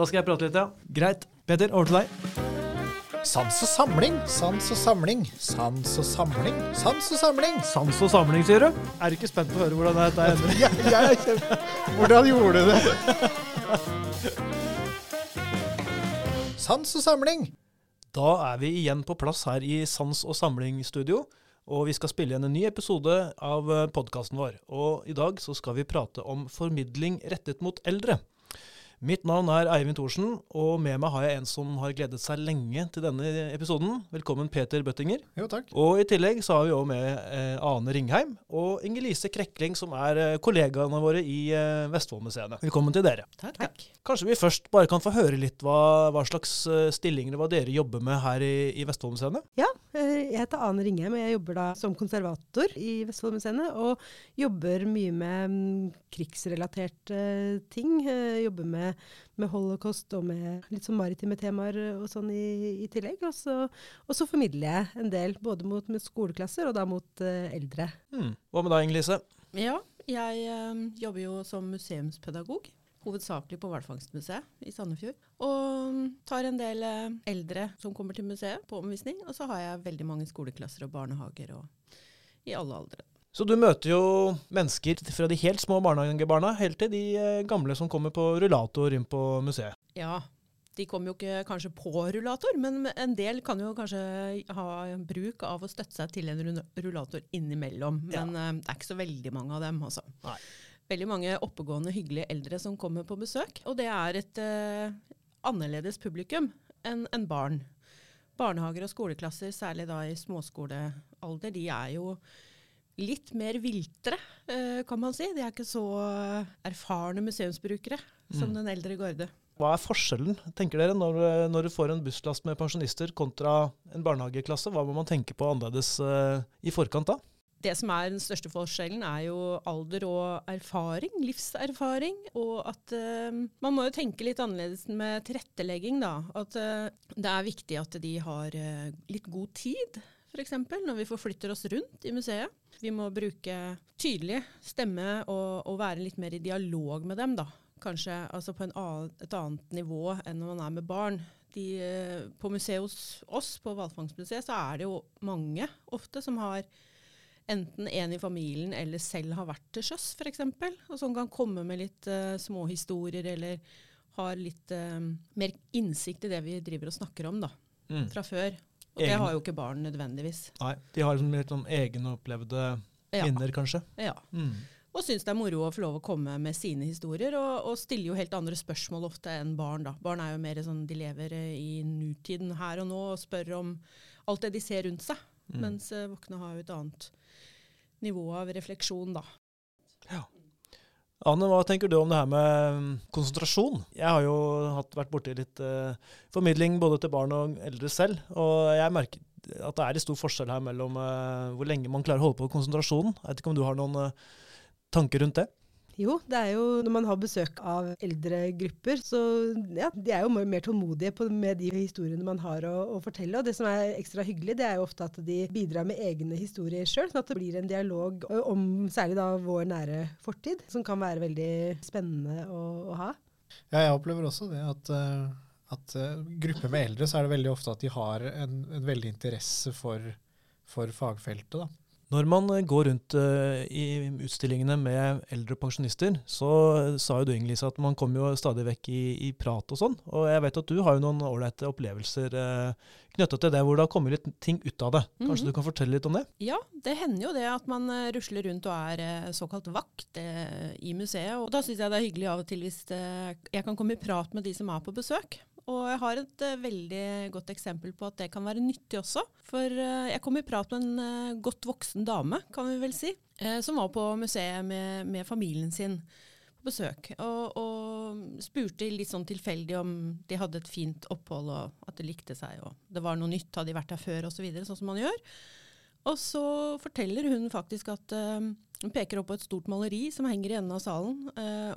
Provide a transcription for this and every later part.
Da skal jeg prate litt, ja. Greit. Peter, over til deg. Sans og samling, sans og samling, sans og samling, sans og samling. Sans og samling, sier du? Er du ikke spent på å høre hvordan dette ender? Ja, jeg er kjempe... Hvordan gjorde du det? Sans og samling. Da er vi igjen på plass her i Sans og samling-studio. Og vi skal spille igjen en ny episode av podkasten vår. Og i dag så skal vi prate om formidling rettet mot eldre. Mitt navn er Eivind Thorsen, og med meg har jeg en som har gledet seg lenge til denne episoden. Velkommen, Peter Bøttinger. Jo, takk. Og i tillegg så har vi òg med eh, Ane Ringheim og Inger-Lise Krekling, som er eh, kollegaene våre i eh, Vestfoldmuseene. Velkommen til dere. Takk, takk. Kanskje vi først bare kan få høre litt hva, hva slags eh, stillinger hva dere jobber med her i, i Vestfoldmuseene? Ja, eh, jeg heter Ane Ringheim, og jeg jobber da som konservator i Vestfoldmuseene. Og jobber mye med mm, krigsrelaterte ting. Eh, Jobber med, med holocaust og med litt sånn maritime temaer og sånn i, i tillegg. Og så, og så formidler jeg en del, både mot med skoleklasser og da mot uh, eldre. Hmm. Hva med deg, Inger-Lise? Ja, jeg øh, jobber jo som museumspedagog. Hovedsakelig på Hvalfangstmuseet i Sandefjord. Og mm, tar en del eh, eldre som kommer til museet på omvisning. Og så har jeg veldig mange skoleklasser og barnehager og i alle aldre. Så du møter jo mennesker fra de helt små barnehagebarna helt til de eh, gamle som kommer på rullator inn på museet. Ja, de kommer jo ikke kanskje på rullator, men en del kan jo kanskje ha bruk av å støtte seg til en rullator innimellom. Men ja. det er ikke så veldig mange av dem, altså. Nei. Veldig mange oppegående, hyggelige eldre som kommer på besøk. Og det er et eh, annerledes publikum enn enn barn. Barnehager og skoleklasser, særlig da i småskolealder, de er jo litt mer viltre, eh, kan man si. De er ikke så erfarne museumsbrukere som Mm. den eldre garde. Hva er forskjellen, tenker dere, når, når du får en busslast med pensjonister kontra en barnehageklasse? Hva må man tenke på annerledes eh, i forkant da? Det som er den største forskjellen, er jo alder og erfaring, livserfaring. Og at uh, man må jo tenke litt annerledes med tilrettelegging, da. At uh, det er viktig at de har eh, litt god tid, f.eks. når vi forflytter oss rundt i museet. Vi må bruke tydelig stemme og, og være litt mer i dialog med dem, da. Kanskje altså på en annen, et annet nivå enn når man er med barn. De, eh, på museet hos oss, på Hvalfangstmuseet, så er det jo mange ofte som har enten en i familien eller selv har vært til sjøs, f.eks. Og som kan komme med litt uh, småhistorier eller har litt uh, mer innsikt i det vi driver og snakker om da, Mm. fra før. Og det har jo ikke barn nødvendigvis. Nei, de har liksom litt sånn egenopplevde Ja. minner, kanskje. ja. Mm. Og syns det er moro å få lov å komme med sine historier, og, og stiller jo helt andre spørsmål ofte enn barn. da. Barn er jo mer sånn, de lever eh, i nutiden her og nå og spør om alt det de ser rundt seg. Mm. Mens eh, voksne har jo et annet nivå av refleksjon, da. Anne, hva tenker du om det her med konsentrasjon? Jeg har jo hatt, vært borti litt eh, formidling både til barn og eldre selv, og jeg merker at det er litt stor forskjell her mellom eh, hvor lenge man klarer å holde på konsentrasjonen. Jeg vet ikke om du har noen eh, tanker rundt det? Jo, det er jo når man har besøk av eldre grupper, så ja, de er jo mer tålmodige på, med de historiene man har å, å fortelle. Og det som er ekstra hyggelig, det er jo ofte at de bidrar med egne historier sjøl, sånn at det blir en dialog om særlig da vår nære fortid, som kan være veldig spennende å, å ha. Ja, jeg opplever også det at, uh, at uh, grupper med eldre, så er det veldig ofte at de har en, en veldig interesse for, for fagfeltet. da. Når man eh, går rundt eh, i utstillingene med eldre pensjonister, så eh, sa jo du Inge-Lise, at man kommer jo stadig vekk i, i prat og sånn. Og jeg vet at du har jo noen ålreite opplevelser knytta til det, hvor det har kommet litt ting ut av det. Kanskje Mhm. du kan fortelle litt om det? Ja, det hender jo det at man rusler rundt og er såkalt vakt i museet. Og da syns jeg det er hyggelig av og til hvis jeg kan komme i prat med de som er på besøk. Og jeg har et uh, veldig godt eksempel på at det kan være nyttig også. For uh, jeg kom i prat med en uh, godt voksen dame, kan vi vel si, som var på museet med, med familien sin på besøk. Og, og spurte litt sånn tilfeldig om de hadde et fint opphold og at det likte seg. Og det var noe nytt, hadde de vært her før osv., så videre, sånn som man gjør. Og så forteller hun faktisk at hun peker opp på et stort maleri som henger i enden av salen,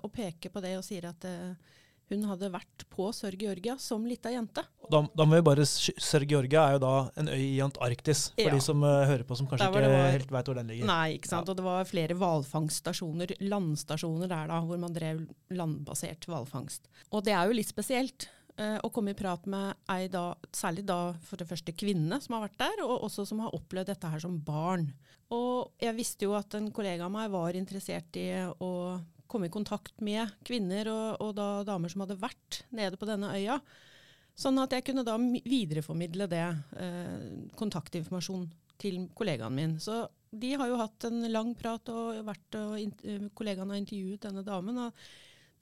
og peker på det og sier at eh, Hun hadde vært på Sør Georgia som lita jente. Da, da må vi bare Sør Georgia er jo da en øy i Antarktis, for Ja. de som uh, hører på som kanskje ikke var- helt veit hvor den ligger. Nei, ikke sant. Og det var flere hvalfangststasjoner, landstasjoner der da, hvor man drev landbasert hvalfangst. Og det er jo litt spesielt eh, å komme i prat med ei da, særlig da for det første kvinne som har vært der, og også som har opplevd dette her som barn. Og jeg visste jo at en kollega av meg var interessert i å komme i kontakt med kvinner og, og da damer som hadde vært nede på denne øya. Sånn at jeg kunne da videreformidle det, eh, kontaktinformasjon til kollegaen min. Så de har jo hatt en lang prat og vært og kollegaen har intervjuet denne damen. Og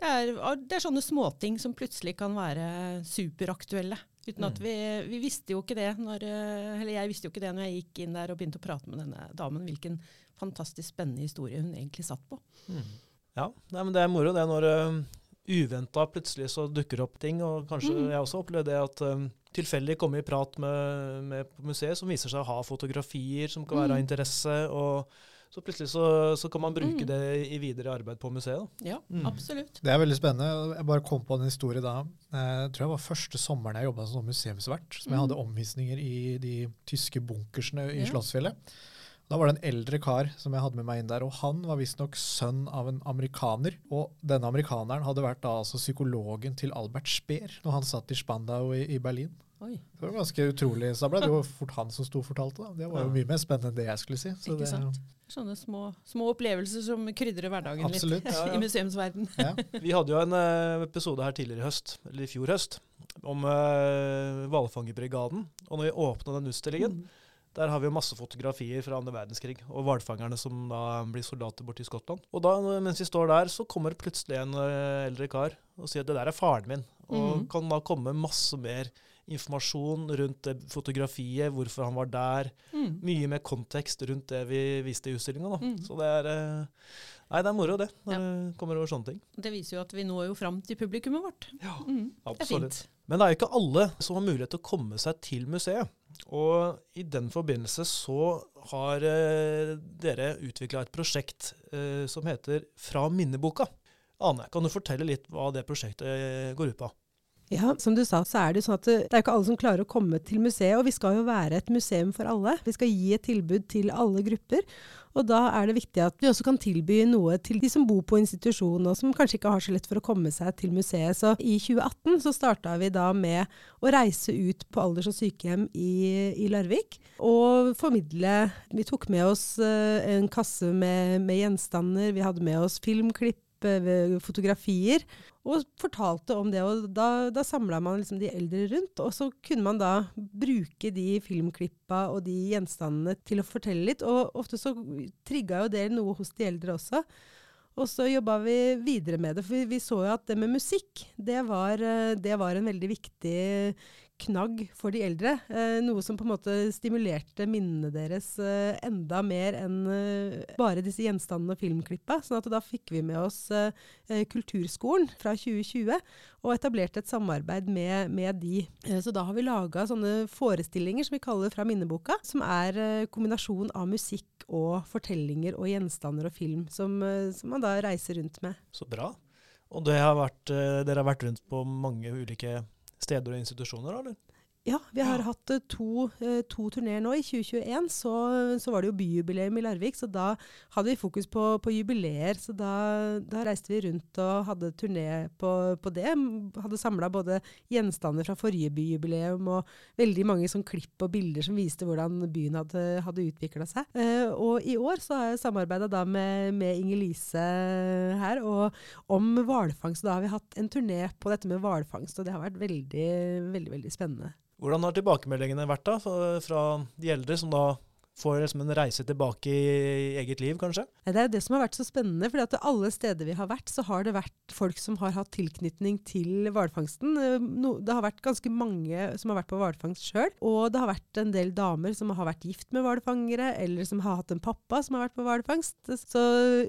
det, er, det er sånne småting som plutselig kan være superaktuelle. Uten at Mm. vi, vi visste jo ikke det når, eh, eller jeg visste jo ikke det når jeg gikk inn der og begynte å prate med denne damen, hvilken fantastisk spennende historie hun egentlig satt på. Mm. Ja, nei, men det er moro det når uh, uventa plutselig så dukker opp ting. Og kanskje Mm. jeg også opplevde det at um, tilfeldig komme i prat med, med på museet som viser seg å ha fotografier som kan være av Mm. interesse. og så plutselig så, så kan man bruke Mm. det i videre arbeid på museet. Da. Ja, Mm. absolutt. Det er veldig spennende. Jeg bare kom på en historie da. Eh, Jeg tror jeg var første sommeren jeg jobba som museumsvert. Som jeg Mm. hadde omvisninger i de tyske bunkersene i Ja. Slottsfjellet. Da var det en eldre kar som jeg hadde med meg inn der, og han var visstnok sønn av en amerikaner. Og denne amerikaneren hadde vært da altså psykologen til Albert Speer når han satt i Spandau i, i Berlin. Oi, Det var ganske utrolig. Så da ble det jo fort han som sto og fortalte. Da. Det var jo mye mer spennende enn det jeg skulle si. Så ikke det, sant? Sånne små, små opplevelser som krydrer hverdagen Absolutt. litt Ja, ja. i museumsverden. Ja. Vi hadde jo en eh, episode her tidligere i høst, eller i fjor høst, om uh, hvalfangerbrigaden. Og når vi åpna den utstillingen, Mm. Der har vi jo masse fotografier fra andre verdenskrig, og hvalfangerne som da blir soldater borte i Skottland. Og da, mens vi står der, så kommer plutselig en eh, eldre kar og sier at det der er faren min. Og mm. kan da komme masse mer informasjon rundt fotografiet, hvorfor han var der. Mm. Mye mer kontekst rundt det vi viste i utstillinga. Mm. Så det er eh, Nei, det er moro, det, når Ja. det kommer over sånne ting. Det viser jo at vi når jo fram til publikummet vårt. Ja, Mm. Absolutt. Men det er jo ikke alle som har mulighet til å komme seg til museet. Og i den forbindelse så har eh, dere utvikla et prosjekt eh, som heter Fra minneboka. Ane, kan du fortelle litt hva det prosjektet eh, går ut på? Ja, som du sa, så er det jo sånn at det, det er ikke alle som klarer å komme til museet, og vi skal jo være et museum for alle. Vi skal gi et tilbud til alle grupper, og da er det viktig at vi også kan tilby noe til de som bor på institusjon, og som kanskje ikke har så lett for å komme seg til museet. Så i 2018 så starta vi da med å reise ut på alders- og sykehjem i, i Larvik, og formidle Vi tok med oss eh, en kasse med, med gjenstander, vi hadde med oss filmklipp, eh, fotografier, og fortalte om det. og Da, da samla man liksom de eldre rundt, og så kunne man da bruke de filmklippa og de gjenstandene til å fortelle litt. Og ofte så trigga jo det noe hos de eldre også. Og så jobba vi videre med det, for vi, vi så jo at det med musikk, det var, eh, det var en veldig viktig knagg for de eldre. Eh, noe som på en måte stimulerte minnene deres eh, enda mer enn eh, bare disse gjenstandene og filmklippa. sånn at da fikk vi med oss Kulturskolen fra 2020 og etablerte et samarbeid med, med de. Så da har vi laga sånne forestillinger som vi kaller Fra minneboka, som er kombinasjon av musikk og fortellinger og gjenstander og film, som, som man da reiser rundt med. Så bra. Og har vært, dere har vært rundt på mange ulike steder og institusjoner, eller? Ja, vi har Ja. hatt eh, to, eh, to turneer nå. I 2021 så, så var det jo byjubileum i Larvik, så da hadde vi fokus på, på jubileer. Så da, da reiste vi rundt og hadde turné på, på det. Hadde samla både gjenstander fra forrige byjubileum og veldig mange sånn klipp og bilder som viste hvordan byen hadde, hadde utvikla seg. Eh, og i år så har jeg samarbeida da med, med Inger-Lise her og om hvalfangst. Da har vi hatt en turné på dette med hvalfangst, og det har vært veldig, veldig, veldig spennende. Hvordan har tilbakemeldingene vært da, fra- de eldre, som da får liksom en reise tilbake i eget liv, kanskje? Det er jo det som har vært så spennende, for alle steder vi har vært, så har det vært folk som har hatt tilknytning til hvalfangsten. Eh, det har vært ganske mange som har vært på hvalfangst sjøl, og det har vært en del damer som har vært gift med hvalfangere, eller som har hatt en pappa som har vært på hvalfangst. Så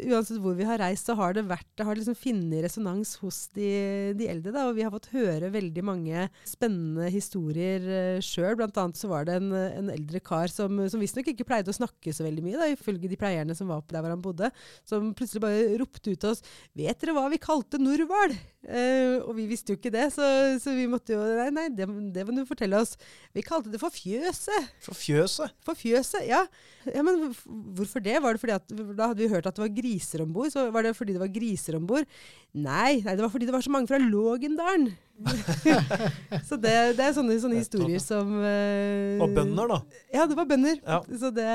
uansett hvor vi har reist, så har det vært Det har liksom funnet resonans hos de, de eldre, da, og vi har fått høre veldig mange spennende historier uh, sjøl. Blant annet så var det en, en eldre kar som, som visstnok ikke pleide å snakke så veldig mye, da, ifølge de pleierne som var der hvor han bodde, som plutselig bare ropte ut til oss 'Vet dere hva vi kalte Norhval?' Eh, og vi visste jo ikke det, så, så vi måtte jo Nei, nei det, det må du fortelle oss. Vi kalte det for fjøset. For fjøset? For fjøset, ja. ja. Men hvorfor det? Var det fordi at Da hadde vi hørt at det var griser om bord. Så var det fordi det var griser om bord? Nei, nei, det var fordi det var så mange fra Lågendalen. så det, det, er sånne, sånne historier som uh, Og bønder, da? Ja, det var bønder. Ja. Så det,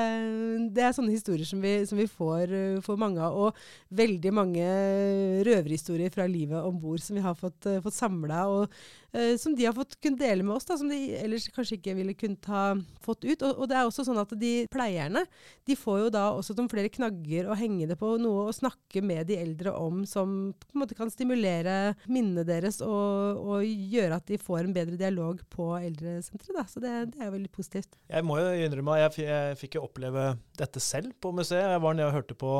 det, er sånne historier som vi, som vi får, uh, får, mange av. Og veldig mange røverhistorier fra livet om bord som vi har fått, uh, fått samla. Og uh, som de har fått kunnet dele med oss, da, som de ellers kanskje ikke ville kunnet ha fått ut. Og, og, det er også sånn at de pleierne de får jo da også de flere knagger å henge det på, noe å snakke med de eldre om som på en måte kan stimulere minnene deres og, og gjøre at de får en bedre dialog på eldresenteret. Så det, det, er jo veldig positivt. Jeg må jo innrømme at jeg, jeg fikk jo oppleve dette selv på museet. Jeg var nede og hørte på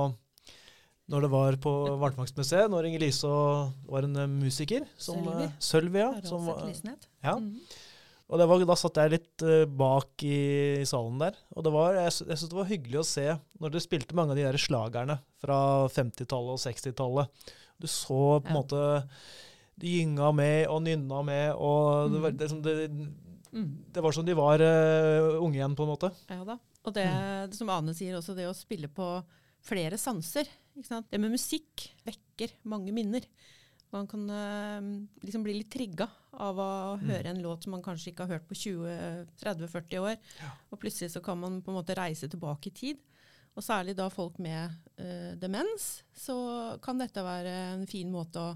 når det var på Vartvaktmuseet, når Inger-Lise var en uh, musiker. Som, Sølvi. Uh, ja. Som, ja. Mm. Og var, da satt jeg litt uh, bak i, i, salen der. Og det var, jeg, jeg syntes det var hyggelig å se når dere spilte mange av de der slagerne fra 50-tallet og 60-tallet. Du så på en ja. måte De gynga med og nynna med, og det, var, det, det, mm. det, var som de var uh, unge igjen, på en måte. Ja da. Og det, mm. som Ane sier også, det å spille på flere sanser. Det med musikk vekker mange minner. Man kan uh, liksom bli litt trigga av å mm. høre en låt som man kanskje ikke har hørt på 20-30-40 år. Ja. Og plutselig så kan man på en måte reise tilbake i tid. Og særlig da folk med uh, demens, så kan dette være en fin måte å,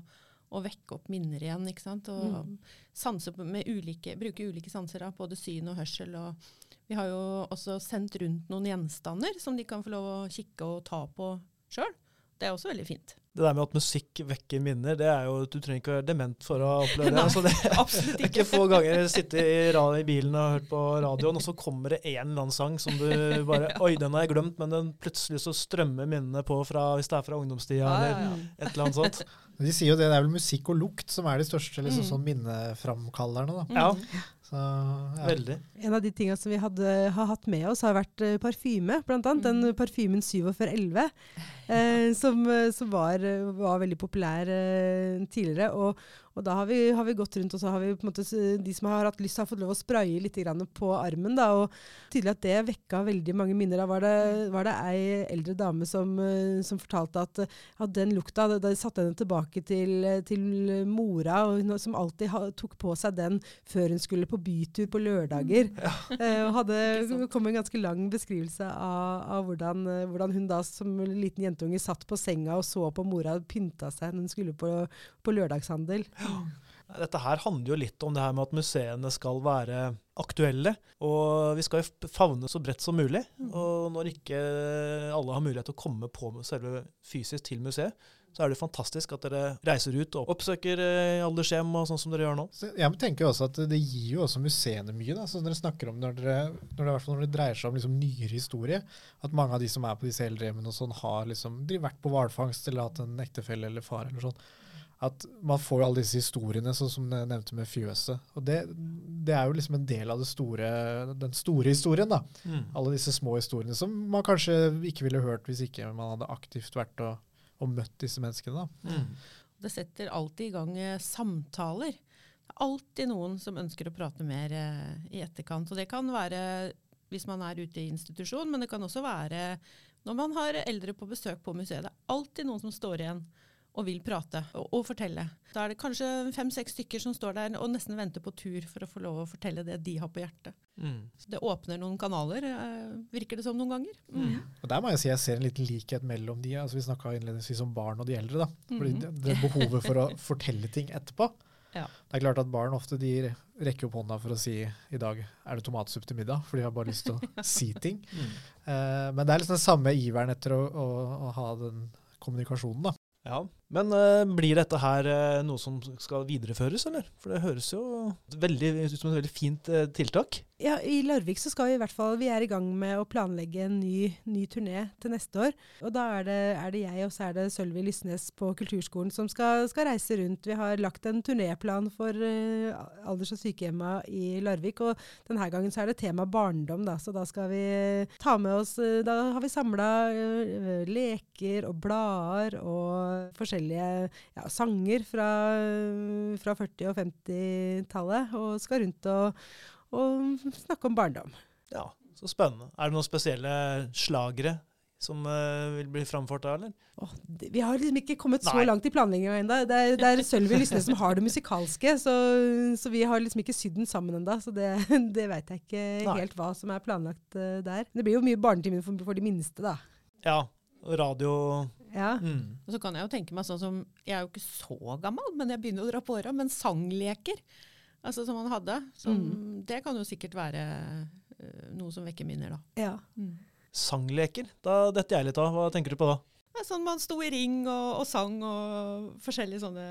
å vekke opp minner igjen. ikke sant? Og mm. sanse med ulike, bruke ulike sanser, da, både syn og hørsel. og Vi har jo også sendt rundt noen gjenstander som de kan få lov å kikke og ta på sjøl. Det er også veldig fint. Det der med at musikk vekker minner, det er jo Du trenger ikke å være dement for å oppleve det. Altså det absolutt ikke. ikke få ganger sitte i, i, bilen og hørt på radioen, og så kommer det en eller annen sang som du bare Oi, den har jeg glemt, men den plutselig så strømmer minnene på fra, hvis det er fra ungdomstida ja, ja, ja, eller et eller annet sånt. De sier jo det, det er vel musikk og lukt som er de største liksom, mm. sånn minneframkallerne. da. Ja. Så, ja. Veldig. En av de tingene som vi hadde, har hatt med oss, har vært uh, parfyme. Blant annet mm. den parfymen 4711, eh, som, eh, som var, var, veldig populær eh, tidligere. Og, og da har vi, har vi, gått rundt, og så har vi på en måte, de som har hatt lyst, har fått lov å spraye litt på armen. da, og Tydelig at det vekka veldig mange minner. Da var det, var det ei eldre dame som, eh, som fortalte at, at, den lukta da, da satte henne tilbake til, til mora, og, som alltid ha, tok på seg den før hun skulle på bytur på lørdager. Ja. Eh, og hadde kom en ganske lang beskrivelse av, av hvordan, hvordan, hun da som liten jentunge satt på senga og så på mora pynta seg når hun skulle på, på lørdagshandel. Dette her handler jo litt om det her med at museene skal være aktuelle. Og vi skal jo favne så bredt som mulig. Mm. Og når ikke alle har mulighet til å komme på selve fysisk til museet, så er det fantastisk at dere reiser ut og oppsøker eh, aldershjem og sånn som dere gjør nå. Så jeg tenker også at Det gir jo også museene mye, da, som dere snakker om når, dere, når, det, når det dreier seg om liksom nyere historie. At mange av de som er på disse eldrehjemmene, sånn, har liksom, de vært på hvalfangst eller hatt en ektefelle eller far. eller sånn at man får jo alle disse historiene, sånn som jeg nevnte med fjøset. Og det, det, er jo liksom en del av store, den store historien, da. Mm. Alle disse små historiene som man kanskje ikke ville hørt hvis ikke man hadde aktivt vært og, og møtt disse menneskene. da. Mm. Det setter alltid i gang eh, samtaler. Det er alltid noen som ønsker å prate mer eh, i etterkant. Og det kan være hvis man er ute i institusjon, men det kan også være når man har eldre på besøk på museet. Det er alltid noen som står igjen og vil prate og, og fortelle. Da er det kanskje fem-seks stykker som står der og nesten venter på tur for å få lov å fortelle det de har på hjertet. Mm. Så det åpner noen kanaler, eh, virker det som noen ganger. Mm. Mm. Og Der må jeg si jeg ser en liten likhet mellom de. altså Vi snakka innledningsvis om barn og de eldre. da. Fordi det, det behovet for å fortelle ting etterpå. Ja. Det er klart at barn ofte de rekker opp hånda for å si i dag er det tomatsuppe til middag, for de har bare lyst til å si ting. Mm. Uh, men det er liksom den samme iveren etter å, å, å ha den kommunikasjonen. da. Ja, Men uh, blir dette her uh, noe som skal videreføres, eller? For det høres jo veldig ut som et veldig fint uh, tiltak. Ja, I Larvik så skal vi i hvert fall Vi er i gang med å planlegge en ny, ny turné til neste år. Og da er det, er det jeg og så er det Sølvi Lysnes på Kulturskolen som skal, skal reise rundt. Vi har lagt en turnéplan for uh, alders- og sykehjemma i Larvik. Og denne gangen så er det tema barndom, da. Så da skal vi ta med oss uh, Da har vi samla uh, leker og blader og forskjellige ja, sanger fra, fra 40- og 50-tallet. Og skal rundt og og snakke om barndom. Ja, så spennende. Er det noen spesielle slagere som uh, vil bli framført da, eller? Oh, det, vi har liksom ikke kommet så langt i planlegginga ennå. Det, er- det er Sølvi Lysnes som har det musikalske, så, så vi har liksom ikke sydd den sammen ennå. Så det, det veit jeg ikke Nei. helt hva som er planlagt uh, der. Det blir jo mye barnetimer for, for de minste, da. Ja, radio Ja. mm. Og så kan jeg jo tenke meg sånn som Jeg er jo ikke så gammel, men jeg begynner å dra på åra. Men sangleker, altså som han hadde, som, det kan jo sikkert være uh, noe som vekker minner, da. ja. Sangleker. Da detter jeg litt av. Hva tenker du på da? Sånn man sto i ring og, og sang og forskjellige sånne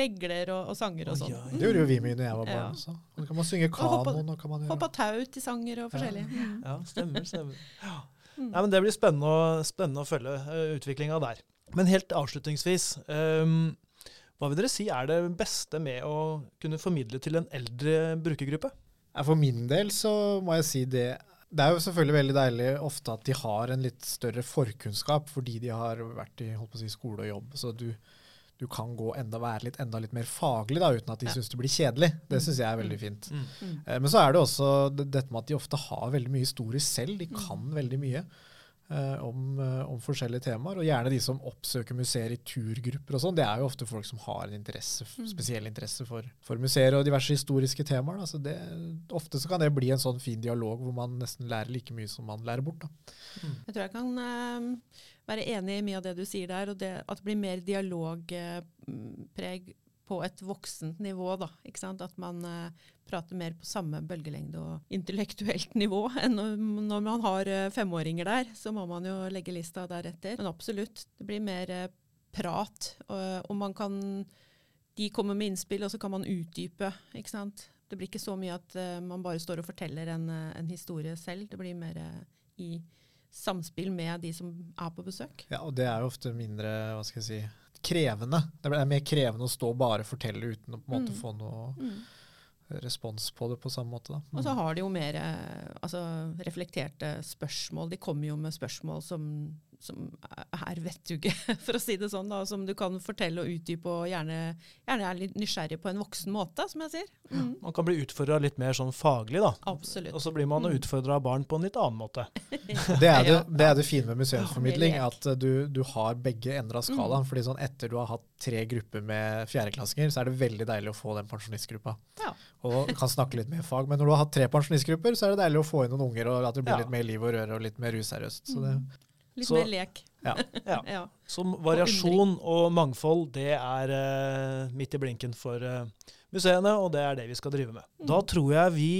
regler og, og sanger og sånn. ja, Det gjorde jo vi mye når jeg var barn Ja. også. Og så kan man synge kanon. og kan. Hoppa tau til sanger og forskjellig. Ja, Ja, stemmer. stemmer. Ja. Nei, men Det blir spennende å, spennende å følge uh, utviklinga der. Men helt avslutningsvis, ehm, hva vil dere si er det beste med å kunne formidle til en eldre brukergruppe? For min del så må jeg si det Det er jo selvfølgelig veldig deilig ofte at de har en litt større forkunnskap fordi de har vært i holdt på å si, skole og jobb. Så du, du kan gå enda, være litt, enda litt mer faglig da, uten at de Ja. syns det blir kjedelig. Det syns jeg er veldig fint. Mm. Mm. Men så er det også dette med at de ofte har veldig mye historie selv. De kan veldig mye om, eh, om forskjellige temaer. Og gjerne de som oppsøker museer i turgrupper og sånn. Det er jo ofte folk som har en interesse, spesiell interesse for, for museer og diverse historiske temaer. Da. Så det, ofte så kan det bli en sånn fin dialog hvor man nesten lærer like mye som man lærer bort. Da. Jeg tror jeg kan eh, være enig i mye av det du sier der, og det, at det blir mer dialogpreg på et voksent nivå. Da, ikke sant? At man eh, prater mer på samme bølgelengde og intellektuelt nivå enn når, man har eh, femåringer der. Så må man jo legge lista deretter. Men absolutt, det blir mer eh, prat, og, man kan De kommer med innspill, og så kan man utdype. ikke sant? Det blir ikke så mye at man bare står og forteller en, en historie selv. Det blir mer i samspill med de som er på besøk. Ja, og det er ofte mindre hva skal jeg si, krevende. Det er mer krevende å stå og bare fortelle uten å på en måte Mm. få noe respons på det på samme måte. Da. Og så har de jo mer eh, altså, reflekterte spørsmål. De kommer jo med spørsmål som, som er vettuge, for å si det sånn. Da, som du kan fortelle og utdype, og gjerne, gjerne er litt nysgjerrig på en voksen måte, som jeg sier. Mm. Man kan bli utfordra litt mer sånn faglig, da. Absolutt. Og så blir man Mm. utfordra av barn på en litt annen måte. Det er det, det er det fine med museumsformidling, at uh, du, du har begge ender av skalaen. fordi sånn etter du har hatt tre grupper med fjerdeklassinger, så er det veldig deilig å få den pensjonistgruppa. Ja. Og kan snakke litt mer fag. Men når du har hatt tre pensjonistgrupper, så er det deilig å få inn noen unger, og at det blir Ja. litt mer liv og røre og litt mer useriøst. Så det, Litt Så- mer lek. ja. Ja. Ja. Så variasjon og mangfold, det er uh, midt i blinken for uh, museene, og det er det vi skal drive med. Da tror jeg vi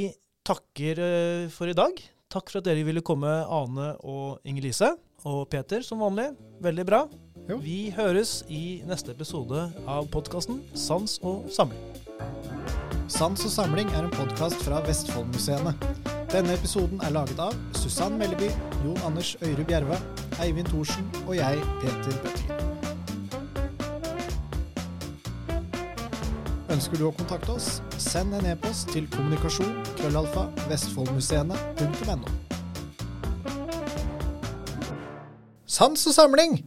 takker uh, for i dag. Takk for at dere ville komme, Ane og Inger-Lise. Og Peter, som vanlig. Veldig bra. Jo. Vi høres i neste episode av podkasten Sans og samling. Sans og samling er en podkast fra Vestfoldmuseene. Denne episoden er laget av Susann Melleby, Jon Anders Øyre Bjerva, Eivind Thorsen og jeg, Peter Bøttingen. Ønsker du å kontakte oss, send en e-post til kommunikasjon krøllalfa vestfoldmuseene.no. Sans og samling!